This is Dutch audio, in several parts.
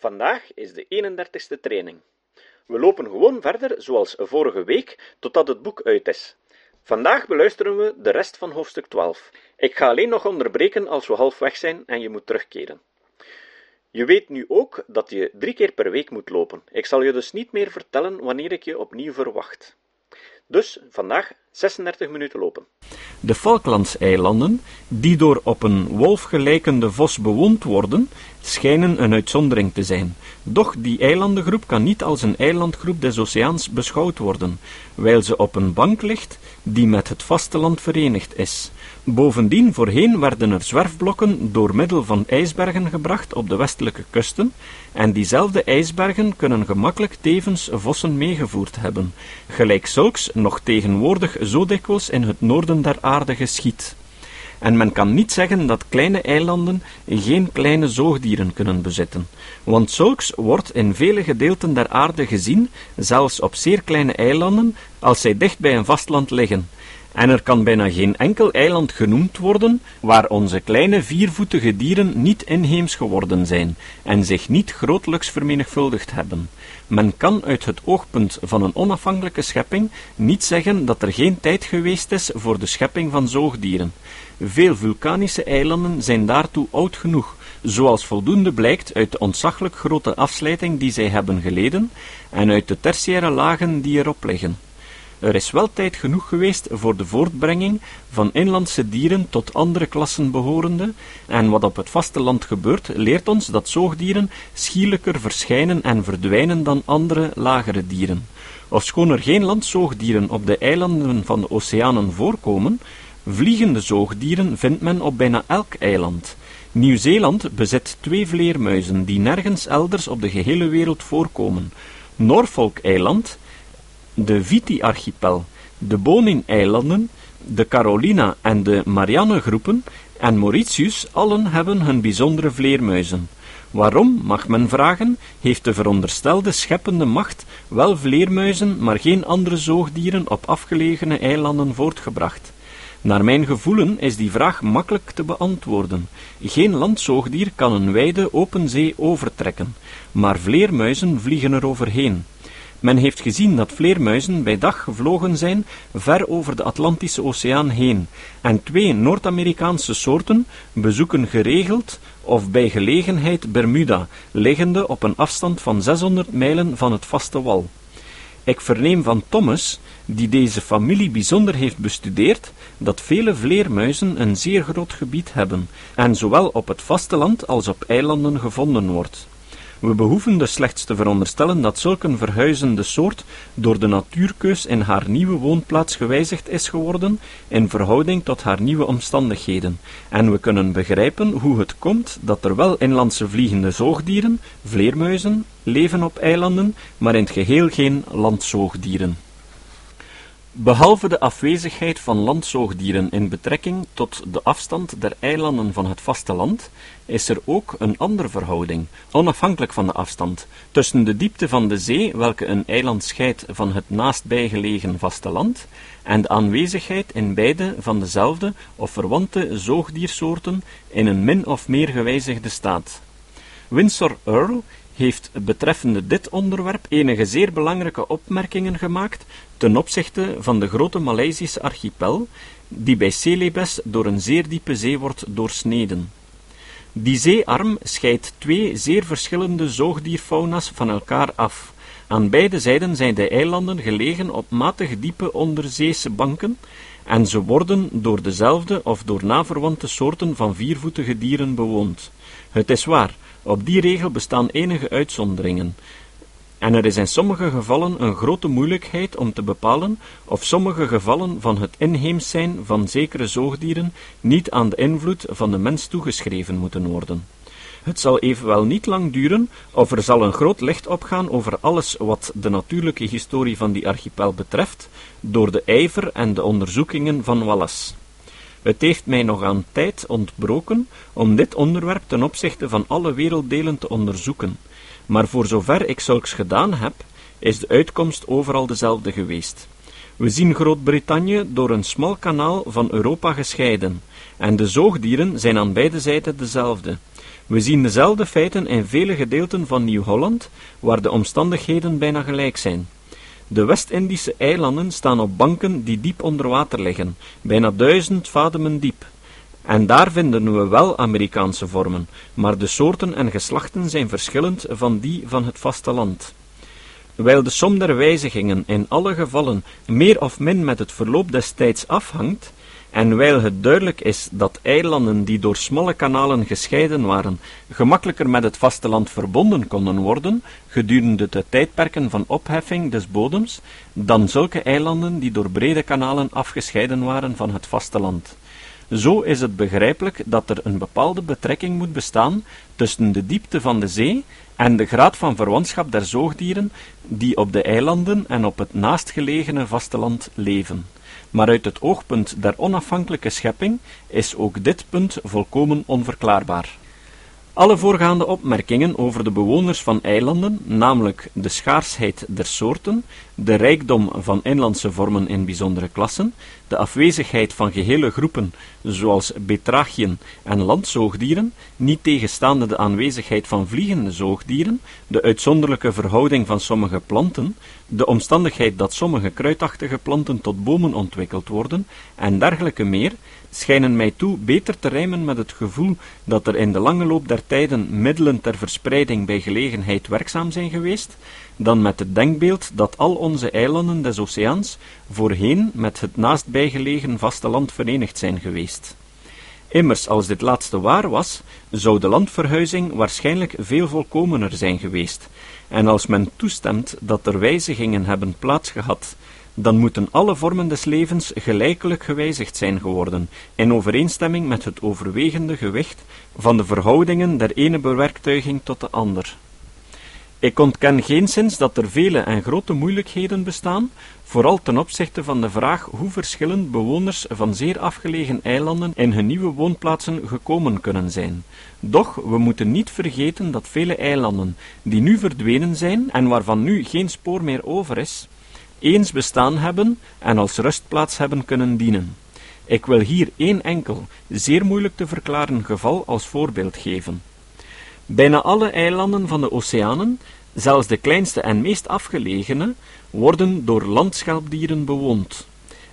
Vandaag is de 31ste training. We lopen gewoon verder zoals vorige week totdat het boek uit is. Vandaag beluisteren we de rest van hoofdstuk 12. Ik ga alleen nog onderbreken als we halfweg zijn en je moet terugkeren. Je weet nu ook dat je drie keer per week moet lopen. Ik zal je dus niet meer vertellen wanneer ik je opnieuw verwacht. Dus vandaag 36 minuten lopen. De Falklandseilanden, die door op een wolf gelijkende vos bewoond worden, schijnen een uitzondering te zijn. Doch die eilandengroep kan niet als een eilandgroep des oceaans beschouwd worden, wijl ze op een bank ligt die met het vasteland verenigd is. Bovendien, voorheen werden er zwerfblokken door middel van ijsbergen gebracht op de westelijke kusten, en diezelfde ijsbergen kunnen gemakkelijk tevens vossen meegevoerd hebben, gelijk zulks nog tegenwoordig zo dikwijls in het noorden der aarde geschiet. En men kan niet zeggen dat kleine eilanden geen kleine zoogdieren kunnen bezitten, want zulks wordt in vele gedeelten der aarde gezien, zelfs op zeer kleine eilanden, als zij dicht bij een vastland liggen. En er kan bijna geen enkel eiland genoemd worden waar onze kleine viervoetige dieren niet inheems geworden zijn en zich niet grootelijks vermenigvuldigd hebben. Men kan uit het oogpunt van een onafhankelijke schepping niet zeggen dat er geen tijd geweest is voor de schepping van zoogdieren. Veel vulkanische eilanden zijn daartoe oud genoeg, zoals voldoende blijkt uit de ontzaglijk grote afslijting die zij hebben geleden en uit de tertiaire lagen die erop liggen. Er is wel tijd genoeg geweest voor de voortbrenging van inlandse dieren tot andere klassen behorende, en wat op het vasteland gebeurt, leert ons dat zoogdieren schielijker verschijnen en verdwijnen dan andere, lagere dieren. Ofschoon er geen landzoogdieren op de eilanden van de oceanen voorkomen, vliegende zoogdieren vindt men op bijna elk eiland. Nieuw-Zeeland bezit twee vleermuizen die nergens elders op de gehele wereld voorkomen. Norfolk-eiland de Viti-archipel, de Bonin-eilanden, de Carolina en de Marianne-groepen en Mauritius allen hebben hun bijzondere vleermuizen. Waarom, mag men vragen, heeft de veronderstelde scheppende macht wel vleermuizen, maar geen andere zoogdieren op afgelegene eilanden voortgebracht? Naar mijn gevoelen is die vraag makkelijk te beantwoorden. Geen landzoogdier kan een wijde open zee overtrekken, maar vleermuizen vliegen er overheen. Men heeft gezien dat vleermuizen bij dag gevlogen zijn ver over de Atlantische Oceaan heen, en twee Noord-Amerikaanse soorten bezoeken geregeld of bij gelegenheid Bermuda, liggende op een afstand van 600 mijlen van het vaste wal. Ik verneem van Thomas, die deze familie bijzonder heeft bestudeerd, dat vele vleermuizen een zeer groot gebied hebben, en zowel op het vasteland als op eilanden gevonden wordt. We behoeven dus slechts te veronderstellen dat zulk een verhuizende soort door de natuurkeus in haar nieuwe woonplaats gewijzigd is geworden in verhouding tot haar nieuwe omstandigheden, en we kunnen begrijpen hoe het komt dat er wel inlandse vliegende zoogdieren, vleermuizen, leven op eilanden, maar in het geheel geen landzoogdieren. Behalve de afwezigheid van landzoogdieren in betrekking tot de afstand der eilanden van het vasteland, is er ook een andere verhouding, onafhankelijk van de afstand, tussen de diepte van de zee, welke een eiland scheidt van het naastbijgelegen vasteland, en de aanwezigheid in beide van dezelfde of verwante zoogdiersoorten in een min of meer gewijzigde staat. Winsor Earle heeft betreffende dit onderwerp enige zeer belangrijke opmerkingen gemaakt ten opzichte van de grote Maleisische archipel, die bij Celebes door een zeer diepe zee wordt doorsneden. Die zeearm scheidt twee zeer verschillende zoogdierfauna's van elkaar af. Aan beide zijden zijn de eilanden gelegen op matig diepe onderzeese banken, en ze worden door dezelfde of door naverwante soorten van viervoetige dieren bewoond. Het is waar, op die regel bestaan enige uitzonderingen, en er is in sommige gevallen een grote moeilijkheid om te bepalen of sommige gevallen van het inheems zijn van zekere zoogdieren niet aan de invloed van de mens toegeschreven moeten worden. Het zal evenwel niet lang duren, of er zal een groot licht opgaan over alles wat de natuurlijke historie van die archipel betreft, door de ijver en de onderzoekingen van Wallace. Het heeft mij nog aan tijd ontbroken om dit onderwerp ten opzichte van alle werelddelen te onderzoeken, maar voor zover ik zulks gedaan heb, is de uitkomst overal dezelfde geweest. We zien Groot-Brittannië door een smal kanaal van Europa gescheiden, en de zoogdieren zijn aan beide zijden dezelfde. We zien dezelfde feiten in vele gedeelten van Nieuw-Holland, waar de omstandigheden bijna gelijk zijn. De West-Indische eilanden staan op banken die diep onder water liggen, bijna duizend vademen diep. En daar vinden we wel Amerikaanse vormen, maar de soorten en geslachten zijn verschillend van die van het vasteland. Wijl de som der wijzigingen in alle gevallen meer of min met het verloop des tijds afhangt, en wijl het duidelijk is dat eilanden die door smalle kanalen gescheiden waren, gemakkelijker met het vasteland verbonden konden worden, gedurende de tijdperken van opheffing des bodems, dan zulke eilanden die door brede kanalen afgescheiden waren van het vasteland. Zo is het begrijpelijk dat er een bepaalde betrekking moet bestaan tussen de diepte van de zee en de graad van verwantschap der zoogdieren die op de eilanden en op het naastgelegene vasteland leven. Maar uit het oogpunt der onafhankelijke schepping is ook dit punt volkomen onverklaarbaar. Alle voorgaande opmerkingen over de bewoners van eilanden, namelijk de schaarsheid der soorten, de rijkdom van inlandse vormen in bijzondere klassen, de afwezigheid van gehele groepen, zoals betrachiën en landzoogdieren, niet tegenstaande de aanwezigheid van vliegende zoogdieren, de uitzonderlijke verhouding van sommige planten, de omstandigheid dat sommige kruidachtige planten tot bomen ontwikkeld worden, en dergelijke meer, schijnen mij toe beter te rijmen met het gevoel dat er in de lange loop der tijden middelen ter verspreiding bij gelegenheid werkzaam zijn geweest, dan met het denkbeeld dat al onze eilanden des oceaans voorheen met het naastbijgelegen vasteland verenigd zijn geweest. Immers, als dit laatste waar was, zou de landverhuizing waarschijnlijk veel volkomener zijn geweest, en als men toestemt dat er wijzigingen hebben plaatsgehad dan moeten alle vormen des levens gelijkelijk gewijzigd zijn geworden, in overeenstemming met het overwegende gewicht van de verhoudingen der ene bewerktuiging tot de ander. Ik ontken geenszins dat er vele en grote moeilijkheden bestaan, vooral ten opzichte van de vraag hoe verschillend bewoners van zeer afgelegen eilanden in hun nieuwe woonplaatsen gekomen kunnen zijn. Doch we moeten niet vergeten dat vele eilanden, die nu verdwenen zijn en waarvan nu geen spoor meer over is, eens bestaan hebben en als rustplaats hebben kunnen dienen. Ik wil hier één enkel, zeer moeilijk te verklaren geval als voorbeeld geven. Bijna alle eilanden van de oceanen, zelfs de kleinste en meest afgelegene, worden door landschelpdieren bewoond.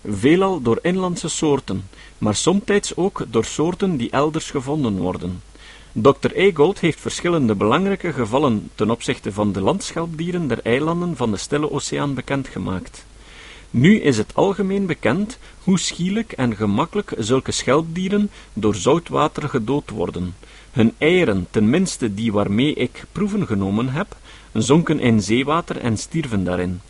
Veelal door inlandse soorten, maar somtijds ook door soorten die elders gevonden worden. Dr. Egold heeft verschillende belangrijke gevallen ten opzichte van de landschelpdieren der eilanden van de Stille Oceaan bekendgemaakt. Nu is het algemeen bekend hoe schielijk en gemakkelijk zulke schelpdieren door zout water gedood worden. Hun eieren, tenminste die waarmee ik proeven genomen heb, zonken in zeewater en stierven daarin.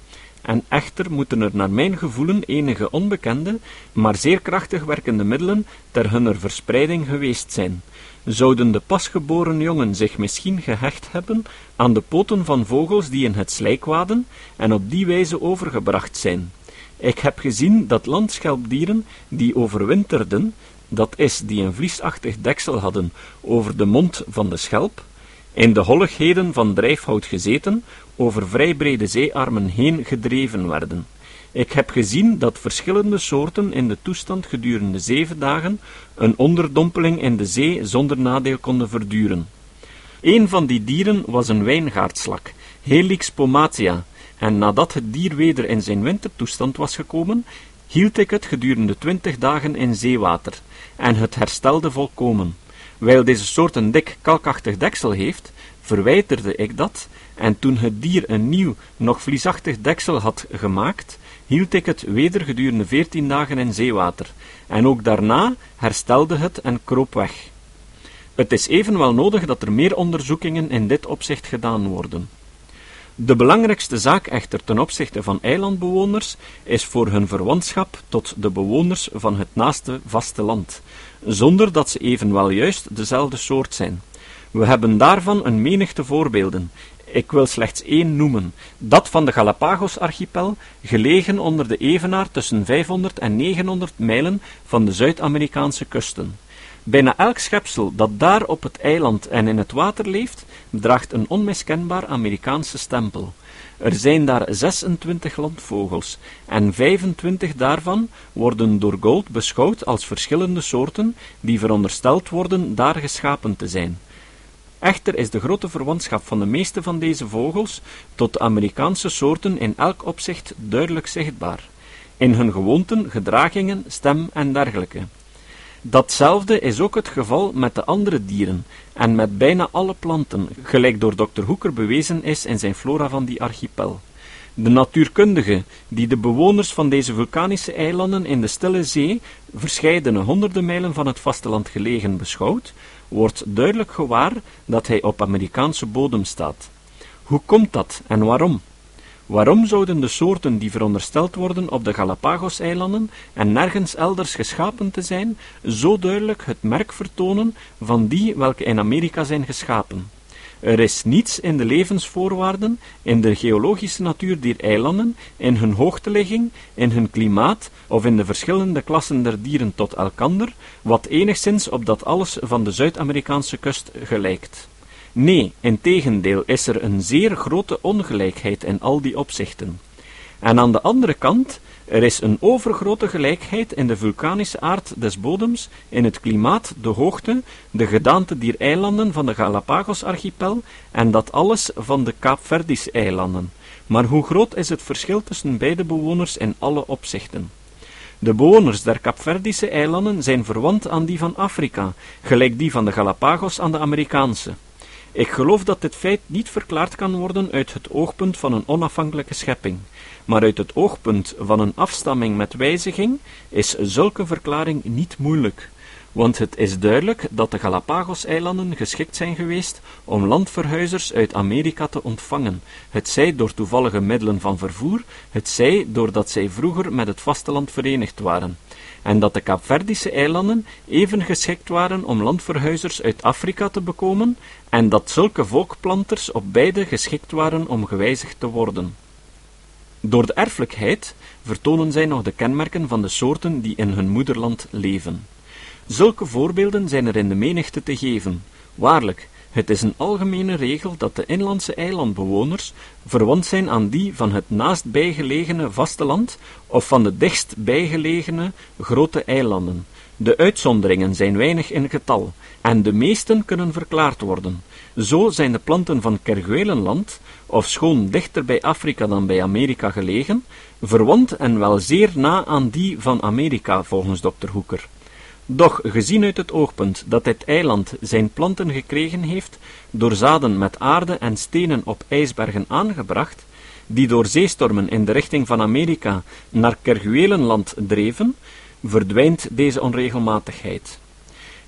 En echter moeten er naar mijn gevoelen enige onbekende, maar zeer krachtig werkende middelen ter hunner verspreiding geweest zijn zouden de pasgeboren jongen zich misschien gehecht hebben aan de poten van vogels die in het slijk waden en op die wijze overgebracht zijn. Ik heb gezien dat landschelpdieren die overwinterden, dat is, die een vliesachtig deksel hadden over de mond van de schelp, in de holligheden van drijfhout gezeten, over vrij brede zeearmen heen gedreven werden. Ik heb gezien dat verschillende soorten in de toestand gedurende zeven dagen een onderdompeling in de zee zonder nadeel konden verduren. Een van die dieren was een wijngaardslak, Helix pomatia, en nadat het dier weder in zijn wintertoestand was gekomen, hield ik het gedurende twintig dagen in zeewater, en het herstelde volkomen. Wijl deze soort een dik kalkachtig deksel heeft, verwijterde ik dat, en toen het dier een nieuw, nog vliesachtig deksel had gemaakt, hield ik het weder gedurende veertien dagen in zeewater, en ook daarna herstelde het en kroop weg. Het is evenwel nodig dat er meer onderzoekingen in dit opzicht gedaan worden. De belangrijkste zaak echter ten opzichte van eilandbewoners is voor hun verwantschap tot de bewoners van het naaste vasteland, zonder dat ze evenwel juist dezelfde soort zijn. We hebben daarvan een menigte voorbeelden, ik wil slechts één noemen, dat van de Galapagos-archipel, gelegen onder de evenaar tussen 500 en 900 mijlen van de Zuid-Amerikaanse kusten. Bijna elk schepsel dat daar op het eiland en in het water leeft, draagt een onmiskenbaar Amerikaanse stempel. Er zijn daar 26 landvogels, en 25 daarvan worden door Gold beschouwd als verschillende soorten die verondersteld worden daar geschapen te zijn. Echter is de grote verwantschap van de meeste van deze vogels tot de Amerikaanse soorten in elk opzicht duidelijk zichtbaar, in hun gewoonten, gedragingen, stem en dergelijke. Datzelfde is ook het geval met de andere dieren en met bijna alle planten, gelijk door Dr. Hoeker bewezen is in zijn flora van die archipel. De natuurkundige, die de bewoners van deze vulkanische eilanden in de Stille Zee, verscheidene honderden mijlen van het vasteland gelegen, beschouwt, wordt duidelijk gewaar dat hij op Amerikaanse bodem staat. Hoe komt dat en waarom? Waarom zouden de soorten die verondersteld worden op de Galapagos-eilanden en nergens elders geschapen te zijn, zo duidelijk het merk vertonen van die welke in Amerika zijn geschapen? Er is niets in de levensvoorwaarden, in de geologische natuur der eilanden, in hun hoogteligging, in hun klimaat of in de verschillende klassen der dieren tot elkander, wat enigszins op dat alles van de Zuid-Amerikaanse kust gelijkt. Nee, integendeel is er een zeer grote ongelijkheid in al die opzichten. En aan de andere kant, er is een overgrote gelijkheid in de vulkanische aard des bodems, in het klimaat, de hoogte, de gedaante dier eilanden van de Galapagos-archipel en dat alles van de Kaapverdische-eilanden. Maar hoe groot is het verschil tussen beide bewoners in alle opzichten? De bewoners der Kaapverdische eilanden zijn verwant aan die van Afrika, gelijk die van de Galapagos aan de Amerikaanse. Ik geloof dat dit feit niet verklaard kan worden uit het oogpunt van een onafhankelijke schepping, maar uit het oogpunt van een afstamming met wijziging is zulke verklaring niet moeilijk, want het is duidelijk dat de Galapagos-eilanden geschikt zijn geweest om landverhuizers uit Amerika te ontvangen, het zij door toevallige middelen van vervoer, het zij doordat zij vroeger met het vasteland verenigd waren en dat de Kaapverdische eilanden even geschikt waren om landverhuizers uit Afrika te bekomen, en dat zulke volkplanters op beide geschikt waren om gewijzigd te worden. Door de erfelijkheid vertonen zij nog de kenmerken van de soorten die in hun moederland leven. Zulke voorbeelden zijn er in de menigte te geven. Waarlijk, het is een algemene regel dat de inlandse eilandbewoners verwant zijn aan die van het naastbijgelegene vasteland of van de dichtstbijgelegene grote eilanden. De uitzonderingen zijn weinig in getal, en de meesten kunnen verklaard worden. Zo zijn de planten van Kerguelenland, of schoon dichter bij Afrika dan bij Amerika gelegen, verwant en wel zeer na aan die van Amerika, volgens dokter Hoeker. Doch gezien uit het oogpunt dat dit eiland zijn planten gekregen heeft door zaden met aarde en stenen op ijsbergen aangebracht, die door zeestormen in de richting van Amerika naar Kerguelenland dreven, verdwijnt deze onregelmatigheid.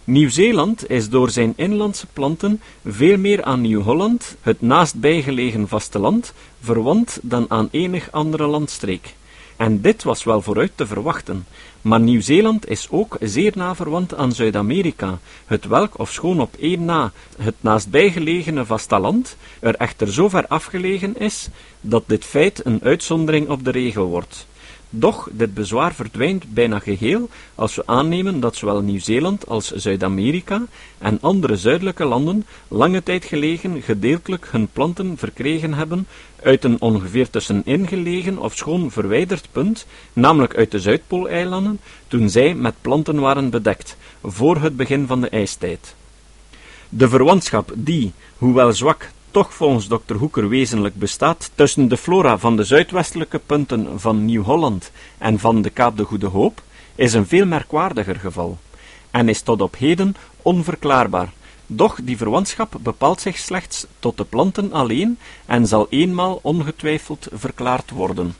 Nieuw-Zeeland is door zijn inlandse planten veel meer aan Nieuw-Holland, het naastbijgelegen vasteland, verwant dan aan enig andere landstreek. En dit was wel vooruit te verwachten, maar Nieuw-Zeeland is ook zeer na verwant aan Zuid-Amerika, het welk, ofschoon op één na het naastbijgelegene vasteland, er echter zo ver afgelegen is, dat dit feit een uitzondering op de regel wordt. Doch dit bezwaar verdwijnt bijna geheel als we aannemen dat zowel Nieuw-Zeeland als Zuid-Amerika en andere zuidelijke landen lange tijd gelegen gedeeltelijk hun planten verkregen hebben uit een ongeveer tussenin gelegen of schoon verwijderd punt, namelijk uit de Zuidpooleilanden, toen zij met planten waren bedekt, voor het begin van de ijstijd. De verwantschap die, hoewel zwak, toch volgens Dr. Hoeker wezenlijk bestaat tussen de flora van de zuidwestelijke punten van Nieuw-Holland en van de Kaap de Goede Hoop, is een veel merkwaardiger geval, en is tot op heden onverklaarbaar. Doch die verwantschap bepaalt zich slechts tot de planten alleen en zal eenmaal ongetwijfeld verklaard worden.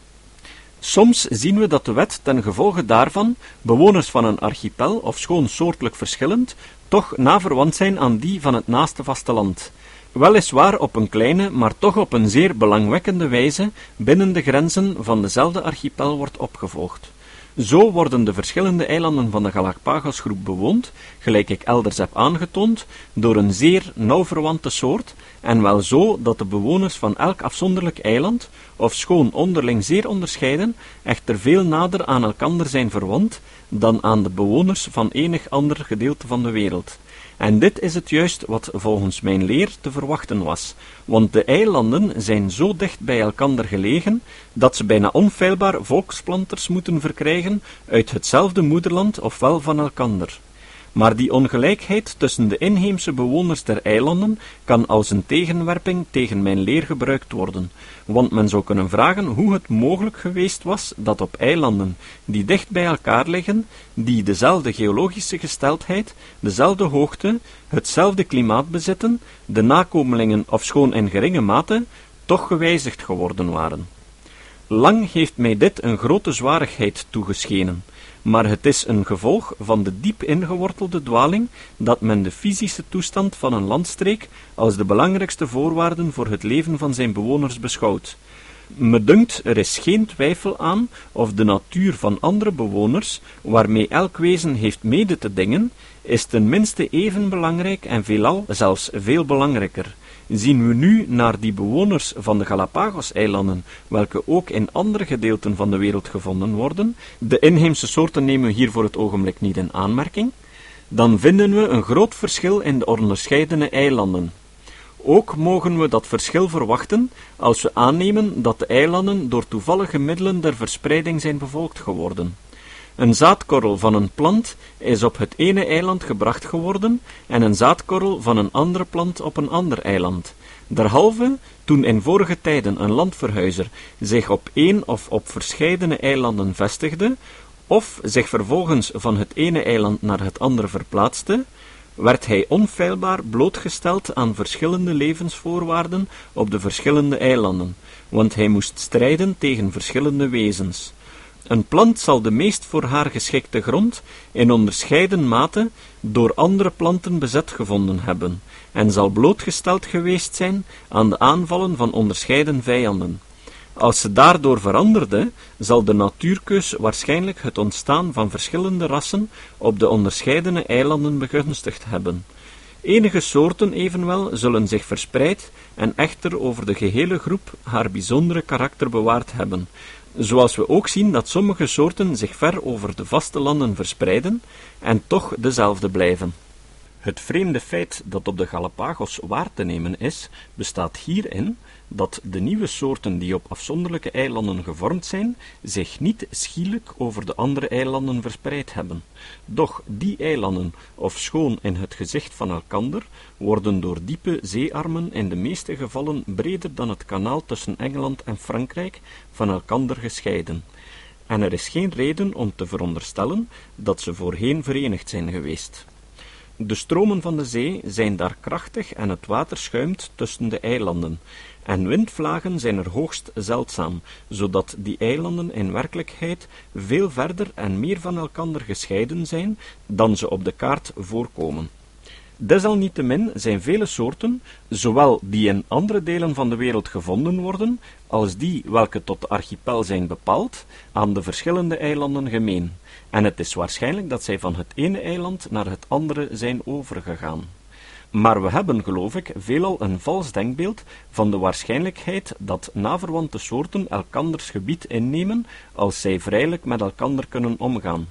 Soms zien we dat de wet ten gevolge daarvan bewoners van een archipel, of schoon soortelijk verschillend, toch naverwant zijn aan die van het naaste vasteland, weliswaar op een kleine, maar toch op een zeer belangwekkende wijze binnen de grenzen van dezelfde archipel wordt opgevolgd. Zo worden de verschillende eilanden van de Galapagosgroep bewoond, gelijk ik elders heb aangetoond, door een zeer nauw verwante soort, en wel zo dat de bewoners van elk afzonderlijk eiland, of schoon onderling zeer onderscheiden, echter veel nader aan elkander zijn verwant dan aan de bewoners van enig ander gedeelte van de wereld. En dit is het juist wat volgens mijn leer te verwachten was, want de eilanden zijn zo dicht bij elkander gelegen, dat ze bijna onfeilbaar volksplanters moeten verkrijgen uit hetzelfde moederland ofwel van elkander. Maar die ongelijkheid tussen de inheemse bewoners der eilanden kan als een tegenwerping tegen mijn leer gebruikt worden, want men zou kunnen vragen hoe het mogelijk geweest was dat op eilanden die dicht bij elkaar liggen, die dezelfde geologische gesteldheid, dezelfde hoogte, hetzelfde klimaat bezitten, de nakomelingen, ofschoon in geringe mate, toch gewijzigd geworden waren. Lang heeft mij dit een grote zwarigheid toegeschenen, maar het is een gevolg van de diep ingewortelde dwaling dat men de fysische toestand van een landstreek als de belangrijkste voorwaarden voor het leven van zijn bewoners beschouwt. Me dunkt, er is geen twijfel aan of de natuur van andere bewoners, waarmee elk wezen heeft mede te dingen, is ten minste even belangrijk en veelal zelfs veel belangrijker. Zien we nu naar die bewoners van de Galapagos-eilanden, welke ook in andere gedeelten van de wereld gevonden worden, de inheemse soorten nemen we hier voor het ogenblik niet in aanmerking, dan vinden we een groot verschil in de onderscheidene eilanden. Ook mogen we dat verschil verwachten als we aannemen dat de eilanden door toevallige middelen der verspreiding zijn bevolkt geworden. Een zaadkorrel van een plant is op het ene eiland gebracht geworden en een zaadkorrel van een andere plant op een ander eiland. Derhalve, toen in vorige tijden een landverhuizer zich op één of op verscheidene eilanden vestigde, of zich vervolgens van het ene eiland naar het andere verplaatste, werd hij onfeilbaar blootgesteld aan verschillende levensvoorwaarden op de verschillende eilanden, want hij moest strijden tegen verschillende wezens. Een plant zal de meest voor haar geschikte grond in onderscheiden mate door andere planten bezet gevonden hebben, en zal blootgesteld geweest zijn aan de aanvallen van onderscheiden vijanden. Als ze daardoor veranderde, zal de natuurkeus waarschijnlijk het ontstaan van verschillende rassen op de onderscheidene eilanden begunstigd hebben. Enige soorten evenwel zullen zich verspreid en echter over de gehele groep haar bijzondere karakter bewaard hebben, zoals we ook zien dat sommige soorten zich ver over de vaste landen verspreiden en toch dezelfde blijven. Het vreemde feit dat op de Galapagos waar te nemen is, bestaat hierin dat de nieuwe soorten die op afzonderlijke eilanden gevormd zijn, zich niet schielijk over de andere eilanden verspreid hebben. Doch die eilanden, ofschoon in het gezicht van elkander, worden door diepe zeearmen in de meeste gevallen breder dan het kanaal tussen Engeland en Frankrijk van elkander gescheiden. En er is geen reden om te veronderstellen dat ze voorheen verenigd zijn geweest. De stromen van de zee zijn daar krachtig en het water schuimt tussen de eilanden, en windvlagen zijn er hoogst zeldzaam, zodat die eilanden in werkelijkheid veel verder en meer van elkander gescheiden zijn dan ze op de kaart voorkomen. Desalniettemin zijn vele soorten, zowel die in andere delen van de wereld gevonden worden, als die welke tot de archipel zijn bepaald, aan de verschillende eilanden gemeen, en het is waarschijnlijk dat zij van het ene eiland naar het andere zijn overgegaan. Maar we hebben, geloof ik, veelal een vals denkbeeld van de waarschijnlijkheid dat naverwante soorten elkanders gebied innemen als zij vrijelijk met elkander kunnen omgaan.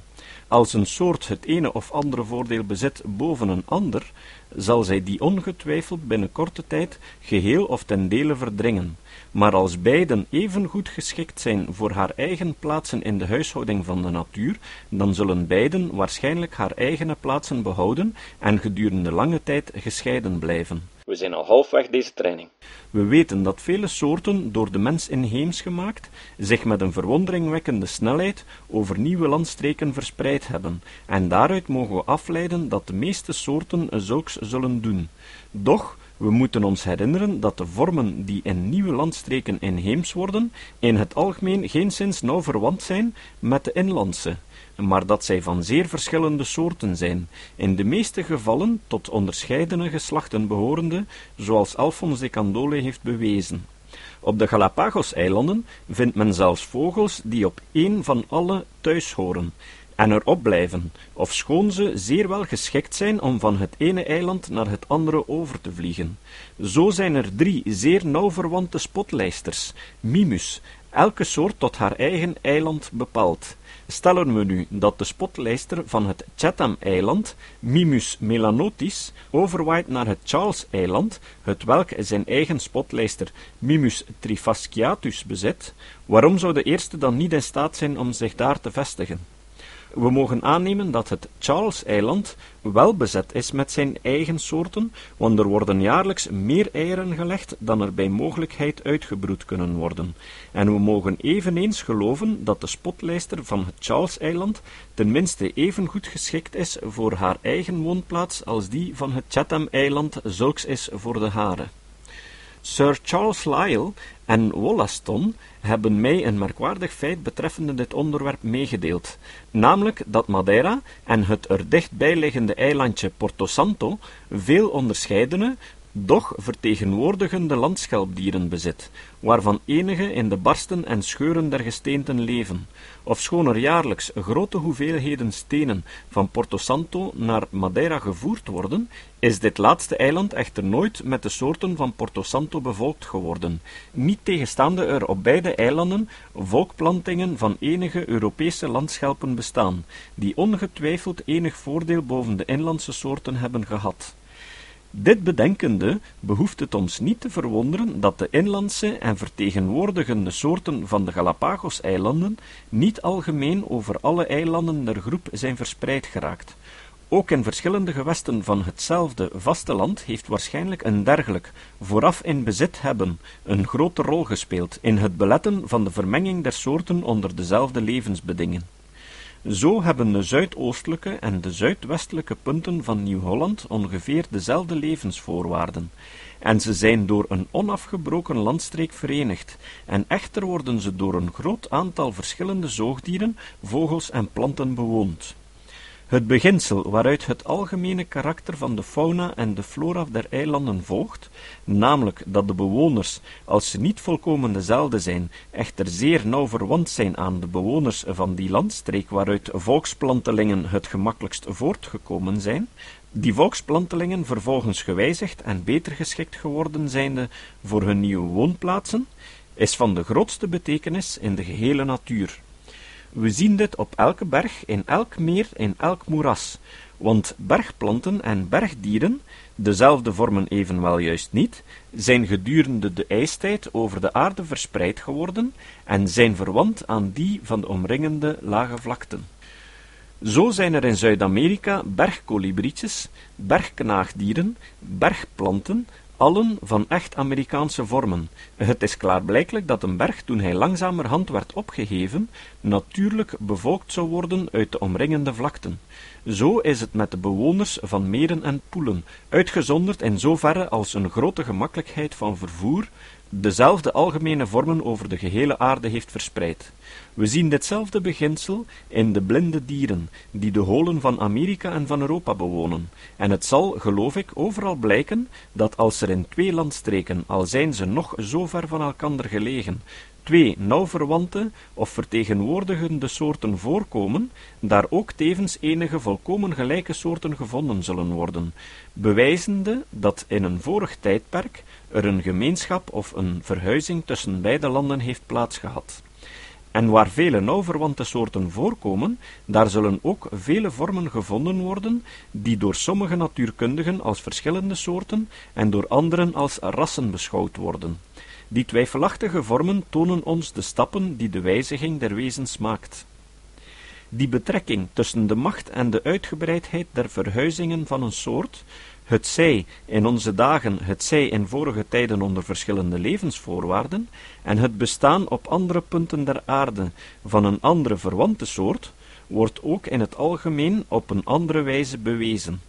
Als een soort het ene of andere voordeel bezit boven een ander, zal zij die ongetwijfeld binnen korte tijd geheel of ten dele verdringen, maar als beiden even goed geschikt zijn voor haar eigen plaatsen in de huishouding van de natuur, dan zullen beiden waarschijnlijk haar eigene plaatsen behouden en gedurende lange tijd gescheiden blijven. We zijn al halfweg deze training. We weten dat vele soorten, door de mens inheems gemaakt, zich met een verwonderingwekkende snelheid over nieuwe landstreken verspreid hebben, en daaruit mogen we afleiden dat de meeste soorten zulks zullen doen. Doch, we moeten ons herinneren dat de vormen die in nieuwe landstreken inheems worden, in het algemeen geenszins nauw verwant zijn met de inlandse, maar dat zij van zeer verschillende soorten zijn, in de meeste gevallen tot onderscheidene geslachten behorende, zoals Alphonse de Candolle heeft bewezen. Op de Galapagos-eilanden vindt men zelfs vogels die op één van alle thuis horen, en erop blijven, ofschoon ze zeer wel geschikt zijn om van het ene eiland naar het andere over te vliegen. Zo zijn er drie zeer nauw verwante spotlijsters, mimus, elke soort tot haar eigen eiland bepaald. Stellen we nu dat de spotlijster van het Chatham-eiland, Mimus melanotis, overwaait naar het Charles-eiland, het welk zijn eigen spotlijster Mimus trifasciatus bezit, waarom zou de eerste dan niet in staat zijn om zich daar te vestigen? We mogen aannemen dat het Charles-eiland wel bezet is met zijn eigen soorten, want er worden jaarlijks meer eieren gelegd dan er bij mogelijkheid uitgebroed kunnen worden. En we mogen eveneens geloven dat de spotlijster van het Charles-eiland tenminste even goed geschikt is voor haar eigen woonplaats als die van het Chatham-eiland zulks is voor de hare. Sir Charles Lyell en Wollaston hebben mij een merkwaardig feit betreffende dit onderwerp meegedeeld, namelijk dat Madeira en het er dichtbij liggende eilandje Porto Santo veel onderscheidene, doch vertegenwoordigende landschelpdieren bezit, waarvan enige in de barsten en scheuren der gesteenten leven. Ofschoon er jaarlijks grote hoeveelheden stenen van Porto Santo naar Madeira gevoerd worden, is dit laatste eiland echter nooit met de soorten van Porto Santo bevolkt geworden, niet tegenstaande er op beide eilanden volkplantingen van enige Europese landschelpen bestaan, die ongetwijfeld enig voordeel boven de inlandse soorten hebben gehad. Dit bedenkende, behoeft het ons niet te verwonderen dat de inlandse en vertegenwoordigende soorten van de Galapagos-eilanden niet algemeen over alle eilanden der groep zijn verspreid geraakt. Ook in verschillende gewesten van hetzelfde vasteland heeft waarschijnlijk een dergelijk, vooraf in bezit hebben, een grote rol gespeeld in het beletten van de vermenging der soorten onder dezelfde levensbedingen. Zo hebben de zuidoostelijke en de zuidwestelijke punten van Nieuw-Holland ongeveer dezelfde levensvoorwaarden, en ze zijn door een onafgebroken landstreek verenigd, en echter worden ze door een groot aantal verschillende zoogdieren, vogels en planten bewoond. Het beginsel waaruit het algemene karakter van de fauna en de flora der eilanden volgt, namelijk dat de bewoners, als ze niet volkomen dezelfde zijn, echter zeer nauw verwant zijn aan de bewoners van die landstreek waaruit volksplantelingen het gemakkelijkst voortgekomen zijn, die volksplantelingen vervolgens gewijzigd en beter geschikt geworden zijnde voor hun nieuwe woonplaatsen, is van de grootste betekenis in de gehele natuur. We zien dit op elke berg, in elk meer, in elk moeras, want bergplanten en bergdieren, dezelfde vormen evenwel juist niet, zijn gedurende de ijstijd over de aarde verspreid geworden en zijn verwant aan die van de omringende lage vlakten. Zo zijn er in Zuid-Amerika bergkolibrietjes, bergknaagdieren, bergplanten, allen van echt Amerikaanse vormen. Het is klaarblijkelijk dat een berg, toen hij langzamerhand werd opgeheven, natuurlijk bevolkt zou worden uit de omringende vlakten. Zo is het met de bewoners van meren en poelen, uitgezonderd in zoverre als een grote gemakkelijkheid van vervoer dezelfde algemene vormen over de gehele aarde heeft verspreid. We zien ditzelfde beginsel in de blinde dieren, die de holen van Amerika en van Europa bewonen, en het zal, geloof ik, overal blijken dat als er in twee landstreken, al zijn ze nog zo ver van elkander gelegen, twee nauw verwante of vertegenwoordigende soorten voorkomen, daar ook tevens enige volkomen gelijke soorten gevonden zullen worden, bewijzende dat in een vorig tijdperk er een gemeenschap of een verhuizing tussen beide landen heeft plaatsgehad. En waar vele nauw verwante soorten voorkomen, daar zullen ook vele vormen gevonden worden, die door sommige natuurkundigen als verschillende soorten en door anderen als rassen beschouwd worden. Die twijfelachtige vormen tonen ons de stappen die de wijziging der wezens maakt. Die betrekking tussen de macht en de uitgebreidheid der verhuizingen van een soort, het zij in onze dagen, het zij in vorige tijden onder verschillende levensvoorwaarden, en het bestaan op andere punten der aarde van een andere verwante soort, wordt ook in het algemeen op een andere wijze bewezen.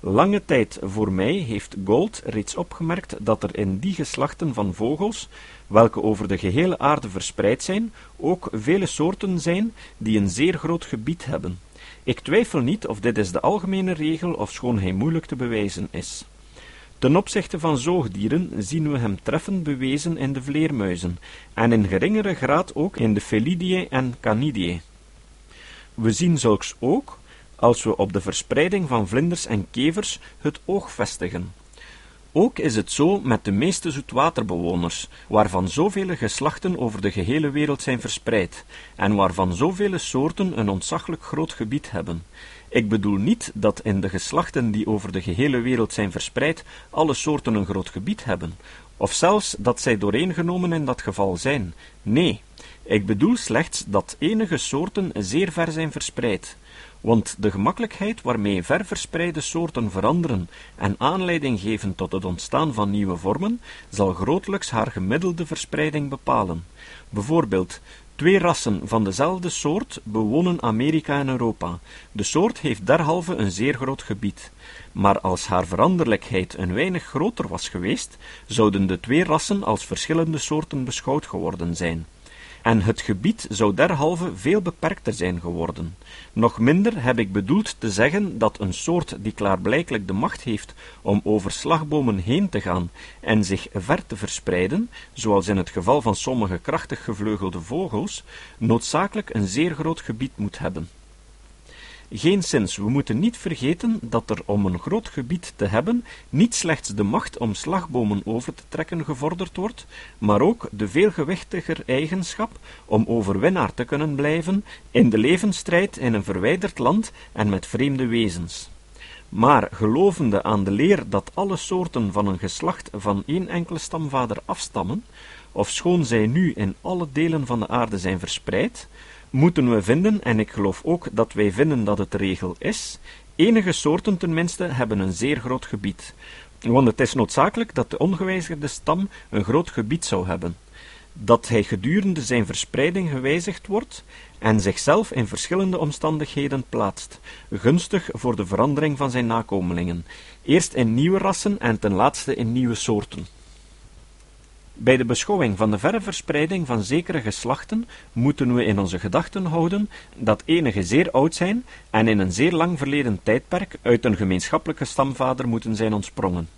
Lange tijd voor mij heeft Gold reeds opgemerkt dat er in die geslachten van vogels, welke over de gehele aarde verspreid zijn, ook vele soorten zijn die een zeer groot gebied hebben. Ik twijfel niet of dit is de algemene regel, ofschoon hij moeilijk te bewijzen is. Ten opzichte van zoogdieren zien we hem treffend bewezen in de vleermuizen, en in geringere graad ook in de Felidae en Canidae. We zien zulks ook als we op de verspreiding van vlinders en kevers het oog vestigen. Ook is het zo met de meeste zoetwaterbewoners, waarvan zoveel geslachten over de gehele wereld zijn verspreid, en waarvan zoveel soorten een ontzaglijk groot gebied hebben. Ik bedoel niet dat in de geslachten die over de gehele wereld zijn verspreid, alle soorten een groot gebied hebben, of zelfs dat zij dooreengenomen in dat geval zijn. Nee, Ik bedoel slechts dat enige soorten zeer ver zijn verspreid, want de gemakkelijkheid waarmee ver verspreide soorten veranderen en aanleiding geven tot het ontstaan van nieuwe vormen, zal grotelijks haar gemiddelde verspreiding bepalen. Bijvoorbeeld, Twee rassen van dezelfde soort bewonen Amerika en Europa. De soort heeft derhalve een zeer groot gebied. Maar als haar veranderlijkheid een weinig groter was geweest, zouden de twee rassen als verschillende soorten beschouwd geworden zijn en het gebied zou derhalve veel beperkter zijn geworden. Nog minder heb ik bedoeld te zeggen dat een soort die klaarblijkelijk de macht heeft om over slagbomen heen te gaan en zich ver te verspreiden, zoals in het geval van sommige krachtig gevleugelde vogels, noodzakelijk een zeer groot gebied moet hebben. Geenszins, we moeten niet vergeten dat er om een groot gebied te hebben niet slechts de macht om slagbomen over te trekken gevorderd wordt, maar ook de veel gewichtiger eigenschap om overwinnaar te kunnen blijven in de levensstrijd in een verwijderd land en met vreemde wezens. Maar gelovende aan de leer dat alle soorten van een geslacht van één enkele stamvader afstammen, ofschoon zij nu in alle delen van de aarde zijn verspreid, moeten we vinden, en ik geloof ook dat wij vinden dat het regel is, enige soorten tenminste hebben een zeer groot gebied. Want het is noodzakelijk dat de ongewijzigde stam een groot gebied zou hebben, dat hij gedurende zijn verspreiding gewijzigd wordt en zichzelf in verschillende omstandigheden plaatst, gunstig voor de verandering van zijn nakomelingen, eerst in nieuwe rassen en ten laatste in nieuwe soorten. Bij de beschouwing van de verre verspreiding van zekere geslachten moeten we in onze gedachten houden dat enige zeer oud zijn en in een zeer lang verleden tijdperk uit een gemeenschappelijke stamvader moeten zijn ontsprongen.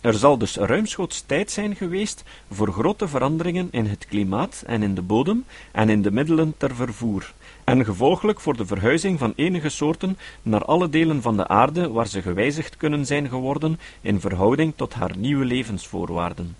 Er zal dus ruimschoots tijd zijn geweest voor grote veranderingen in het klimaat en in de bodem en in de middelen ter vervoer, en gevolglijk voor de verhuizing van enige soorten naar alle delen van de aarde waar ze gewijzigd kunnen zijn geworden in verhouding tot haar nieuwe levensvoorwaarden.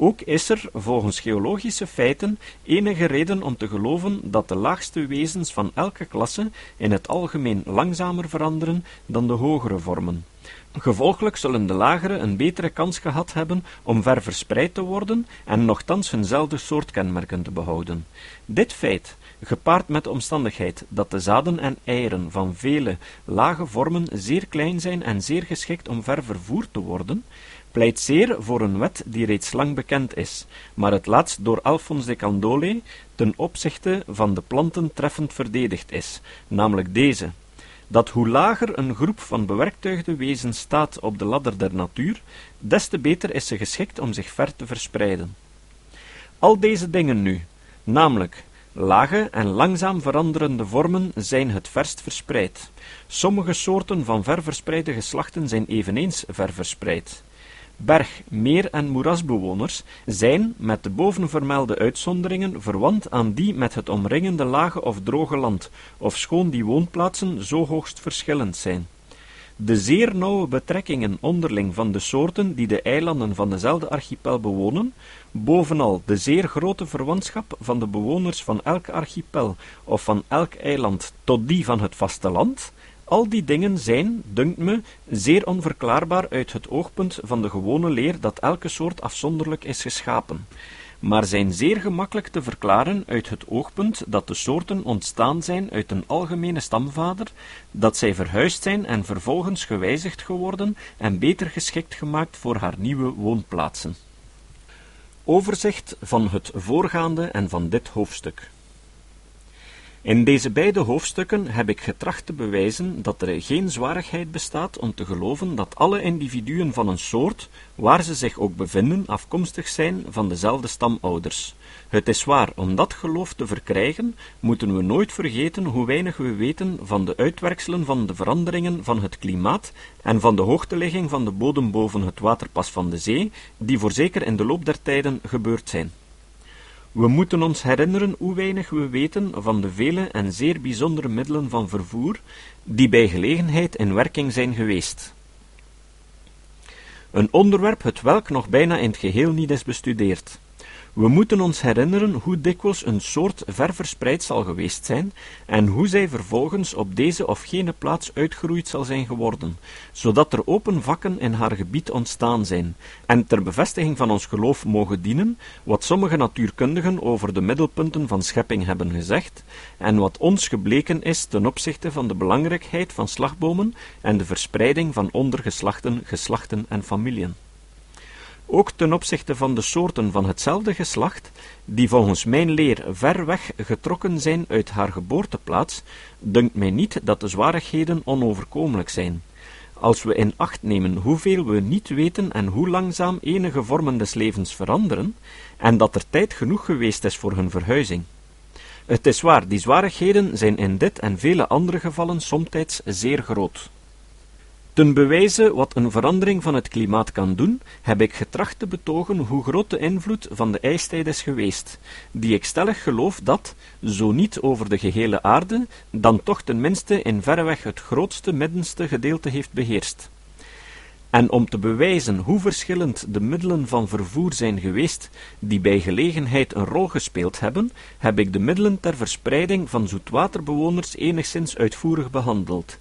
Ook is er, volgens geologische feiten, enige reden om te geloven dat de laagste wezens van elke klasse in het algemeen langzamer veranderen dan de hogere vormen. Gevolglijk zullen de lagere een betere kans gehad hebben om ver verspreid te worden en nochtans hunzelfde soort kenmerken te behouden. Dit feit, gepaard met de omstandigheid dat de zaden en eieren van vele lage vormen zeer klein zijn en zeer geschikt om ver vervoerd te worden, pleit zeer voor een wet die reeds lang bekend is, maar het laatst door Alphonse de Candolle ten opzichte van de planten treffend verdedigd is, namelijk deze, dat hoe lager een groep van bewerktuigde wezens staat op de ladder der natuur, des te beter is ze geschikt om zich ver te verspreiden. Al deze dingen nu, namelijk lage en langzaam veranderende vormen, zijn het verst verspreid. Sommige soorten van ver verspreide geslachten zijn eveneens ver verspreid. Berg-, meer- en moerasbewoners zijn, met de bovenvermelde uitzonderingen, verwant aan die met het omringende lage of droge land, ofschoon die woonplaatsen zo hoogst verschillend zijn. De zeer nauwe betrekkingen onderling van de soorten die de eilanden van dezelfde archipel bewonen, bovenal de zeer grote verwantschap van de bewoners van elk archipel of van elk eiland tot die van het vasteland, al die dingen zijn, dunkt me, zeer onverklaarbaar uit het oogpunt van de gewone leer dat elke soort afzonderlijk is geschapen, maar zijn zeer gemakkelijk te verklaren uit het oogpunt dat de soorten ontstaan zijn uit een algemene stamvader, dat zij verhuisd zijn en vervolgens gewijzigd geworden en beter geschikt gemaakt voor haar nieuwe woonplaatsen. Overzicht van het voorgaande en van dit hoofdstuk. In deze beide hoofdstukken heb ik getracht te bewijzen dat er geen zwarigheid bestaat om te geloven dat alle individuen van een soort, waar ze zich ook bevinden, afkomstig zijn van dezelfde stamouders. Het is waar, om dat geloof te verkrijgen, moeten we nooit vergeten hoe weinig we weten van de uitwerkselen van de veranderingen van het klimaat en van de hoogteligging van de bodem boven het waterpas van de zee, die voorzeker in de loop der tijden gebeurd zijn. We moeten ons herinneren hoe weinig we weten van de vele en zeer bijzondere middelen van vervoer die bij gelegenheid in werking zijn geweest. Een onderwerp het welk nog bijna in het geheel niet is bestudeerd. We moeten ons herinneren hoe dikwijls een soort ver verspreid zal geweest zijn en hoe zij vervolgens op deze of gene plaats uitgeroeid zal zijn geworden, zodat er open vakken in haar gebied ontstaan zijn, en ter bevestiging van ons geloof mogen dienen wat sommige natuurkundigen over de middelpunten van schepping hebben gezegd, en wat ons gebleken is ten opzichte van de belangrijkheid van slagbomen en de verspreiding van ondergeslachten, geslachten en familien. Ook ten opzichte van de soorten van hetzelfde geslacht, die volgens mijn leer ver weg getrokken zijn uit haar geboorteplaats, dunkt mij niet dat de zwarigheden onoverkomelijk zijn. Als we in acht nemen hoeveel we niet weten en hoe langzaam enige vormen des levens veranderen, en dat er tijd genoeg geweest is voor hun verhuizing. Het is waar, die zwarigheden zijn in dit en vele andere gevallen somtijds zeer groot. Ten bewijze wat een verandering van het klimaat kan doen, heb ik getracht te betogen hoe groot de invloed van de ijstijd is geweest, die ik stellig geloof dat, zo niet over de gehele aarde, dan toch tenminste in verreweg het grootste middenste gedeelte heeft beheerst. En om te bewijzen hoe verschillend de middelen van vervoer zijn geweest, die bij gelegenheid een rol gespeeld hebben, heb ik de middelen ter verspreiding van zoetwaterbewoners enigszins uitvoerig behandeld.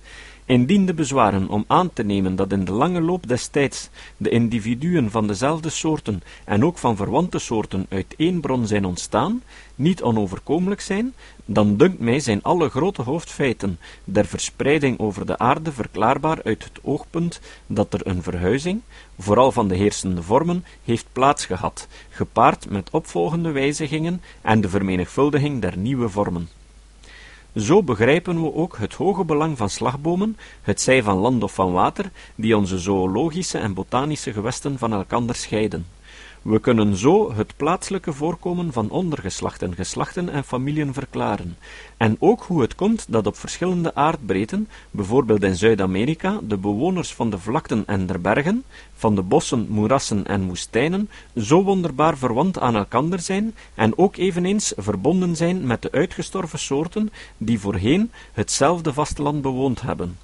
Indien de bezwaren om aan te nemen dat in de lange loop des tijds de individuen van dezelfde soorten en ook van verwante soorten uit één bron zijn ontstaan, niet onoverkomelijk zijn, dan dunkt mij zijn alle grote hoofdfeiten der verspreiding over de aarde verklaarbaar uit het oogpunt dat er een verhuizing, vooral van de heersende vormen, heeft plaatsgehad, gepaard met opvolgende wijzigingen en de vermenigvuldiging der nieuwe vormen. Zo begrijpen we ook het hoge belang van slagbomen, het zij van land of van water, die onze zoologische en botanische gewesten van elkander scheiden. We kunnen zo het plaatselijke voorkomen van ondergeslachten, geslachten en familien verklaren, en ook hoe het komt dat op verschillende aardbreedten, bijvoorbeeld in Zuid-Amerika, de bewoners van de vlakten en der bergen, van de bossen, moerassen en woestijnen, zo wonderbaar verwant aan elkander zijn en ook eveneens verbonden zijn met de uitgestorven soorten die voorheen hetzelfde vasteland bewoond hebben.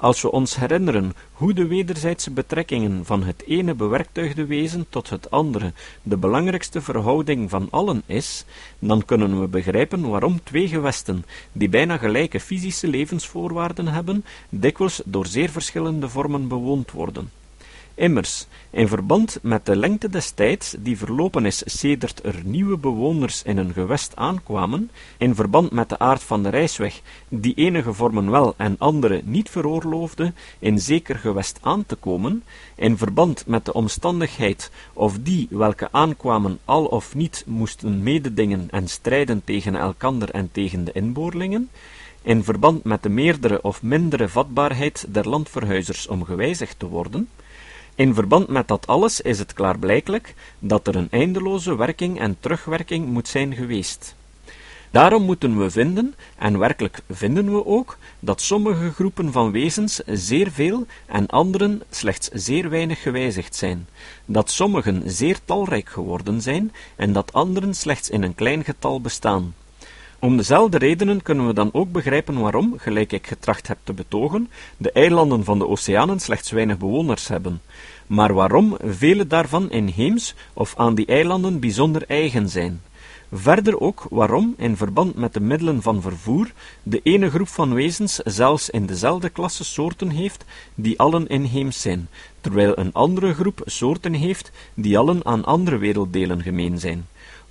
Als we ons herinneren hoe de wederzijdse betrekkingen van het ene bewerktuigde wezen tot het andere de belangrijkste verhouding van allen is, dan kunnen we begrijpen waarom twee gewesten, die bijna gelijke fysische levensvoorwaarden hebben, dikwijls door zeer verschillende vormen bewoond worden. Immers, in verband met de lengte des tijds die verlopen is sedert er nieuwe bewoners in een gewest aankwamen, in verband met de aard van de reisweg, die enige vormen wel en andere niet veroorloofde in zeker gewest aan te komen, in verband met de omstandigheid of die welke aankwamen al of niet moesten mededingen en strijden tegen elkander en tegen de inboorlingen, in verband met de meerdere of mindere vatbaarheid der landverhuizers om gewijzigd te worden, in verband met dat alles is het klaarblijkelijk dat er een eindeloze werking en terugwerking moet zijn geweest. Daarom moeten we vinden, en werkelijk vinden we ook, dat sommige groepen van wezens zeer veel en anderen slechts zeer weinig gewijzigd zijn, dat sommigen zeer talrijk geworden zijn en dat anderen slechts in een klein getal bestaan. Om dezelfde redenen kunnen we dan ook begrijpen waarom, gelijk ik getracht heb te betogen, de eilanden van de oceanen slechts weinig bewoners hebben, maar waarom vele daarvan inheems of aan die eilanden bijzonder eigen zijn. Verder ook waarom, in verband met de middelen van vervoer, de ene groep van wezens zelfs in dezelfde klasse soorten heeft, die allen inheems zijn, terwijl een andere groep soorten heeft, die allen aan andere werelddelen gemeen zijn.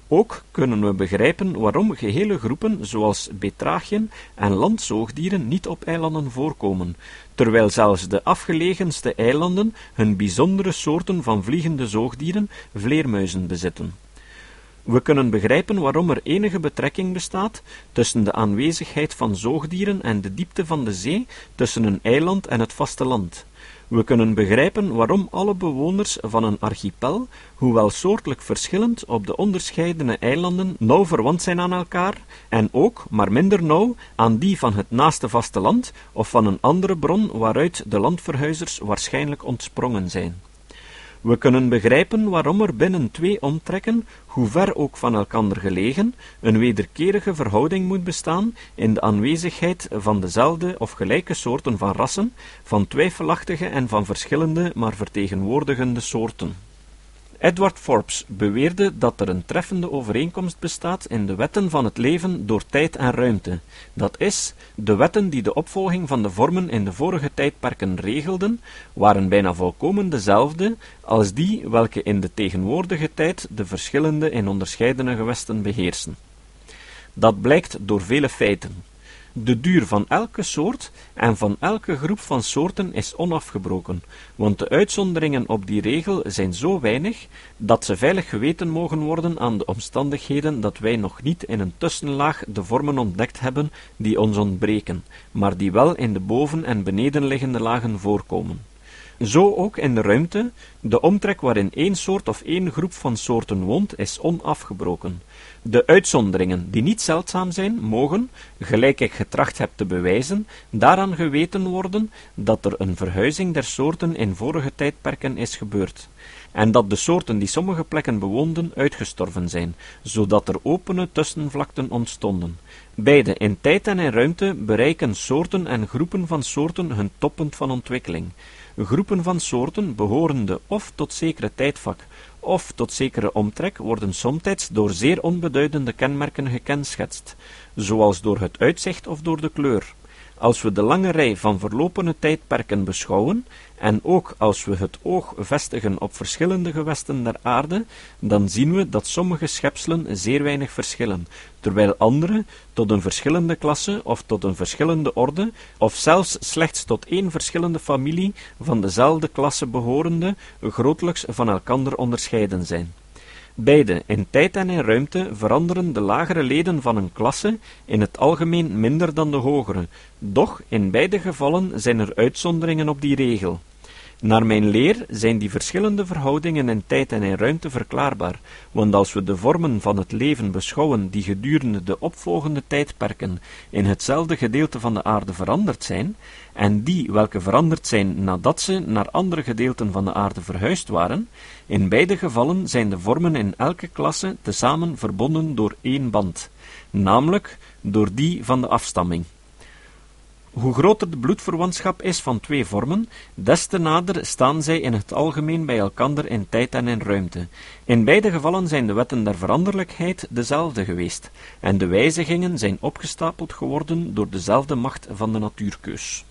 Ook kunnen we begrijpen waarom gehele groepen zoals betrachien en landzoogdieren niet op eilanden voorkomen, terwijl zelfs de afgelegenste eilanden hun bijzondere soorten van vliegende zoogdieren, vleermuizen, bezitten. We kunnen begrijpen waarom er enige betrekking bestaat tussen de aanwezigheid van zoogdieren en de diepte van de zee tussen een eiland en het vasteland. We kunnen begrijpen waarom alle bewoners van een archipel, hoewel soortelijk verschillend op de onderscheidene eilanden, nauw verwant zijn aan elkaar, en ook, maar minder nauw, aan die van het naaste vasteland of van een andere bron waaruit de landverhuizers waarschijnlijk ontsprongen zijn. We kunnen begrijpen waarom er binnen twee omtrekken, hoe ver ook van elkander gelegen, een wederkerige verhouding moet bestaan in de aanwezigheid van dezelfde of gelijke soorten van rassen, van twijfelachtige en van verschillende maar vertegenwoordigende soorten. Edward Forbes beweerde dat er een treffende overeenkomst bestaat in de wetten van het leven door tijd en ruimte. Dat is, de wetten die de opvolging van de vormen in de vorige tijdperken regelden, waren bijna volkomen dezelfde als die welke in de tegenwoordige tijd de verschillende in onderscheidene gewesten beheersen. Dat blijkt door vele feiten. De duur van elke soort en van elke groep van soorten is onafgebroken, want de uitzonderingen op die regel zijn zo weinig dat ze veilig geweten mogen worden aan de omstandigheden dat wij nog niet in een tussenlaag de vormen ontdekt hebben die ons ontbreken, maar die wel in de boven- en benedenliggende lagen voorkomen. Zo ook in de ruimte, de omtrek waarin één soort of één groep van soorten woont, is onafgebroken. De uitzonderingen, die niet zeldzaam zijn, mogen, gelijk ik getracht heb te bewijzen, daaraan geweten worden dat er een verhuizing der soorten in vorige tijdperken is gebeurd, en dat de soorten die sommige plekken bewoonden uitgestorven zijn, zodat er opene tussenvlakten ontstonden. Beide in tijd en in ruimte bereiken soorten en groepen van soorten hun toppunt van ontwikkeling. Groepen van soorten, behorende of tot zekere tijdvak, of tot zekere omtrek, worden somtijds door zeer onbeduidende kenmerken gekenschetst, zoals door het uitzicht of door de kleur. Als we de lange rij van verlopene tijdperken beschouwen, en ook als we het oog vestigen op verschillende gewesten der aarde, dan zien we dat sommige schepselen zeer weinig verschillen, terwijl andere tot een verschillende klasse of tot een verschillende orde, of zelfs slechts tot één verschillende familie van dezelfde klasse behorende, grotelijks van elkander onderscheiden zijn. Beide, in tijd en in ruimte, veranderen de lagere leden van een klasse in het algemeen minder dan de hogere, doch in beide gevallen zijn er uitzonderingen op die regel. Naar mijn leer zijn die verschillende verhoudingen in tijd en in ruimte verklaarbaar, want als we de vormen van het leven beschouwen die gedurende de opvolgende tijdperken in hetzelfde gedeelte van de aarde veranderd zijn, en die welke veranderd zijn nadat ze naar andere gedeelten van de aarde verhuisd waren, in beide gevallen zijn de vormen in elke klasse tezamen verbonden door één band, namelijk door die van de afstamming. Hoe groter de bloedverwantschap is van twee vormen, des te nader staan zij in het algemeen bij elkander in tijd en in ruimte. In beide gevallen zijn de wetten der veranderlijkheid dezelfde geweest, en de wijzigingen zijn opgestapeld geworden door dezelfde macht van de natuurkeus.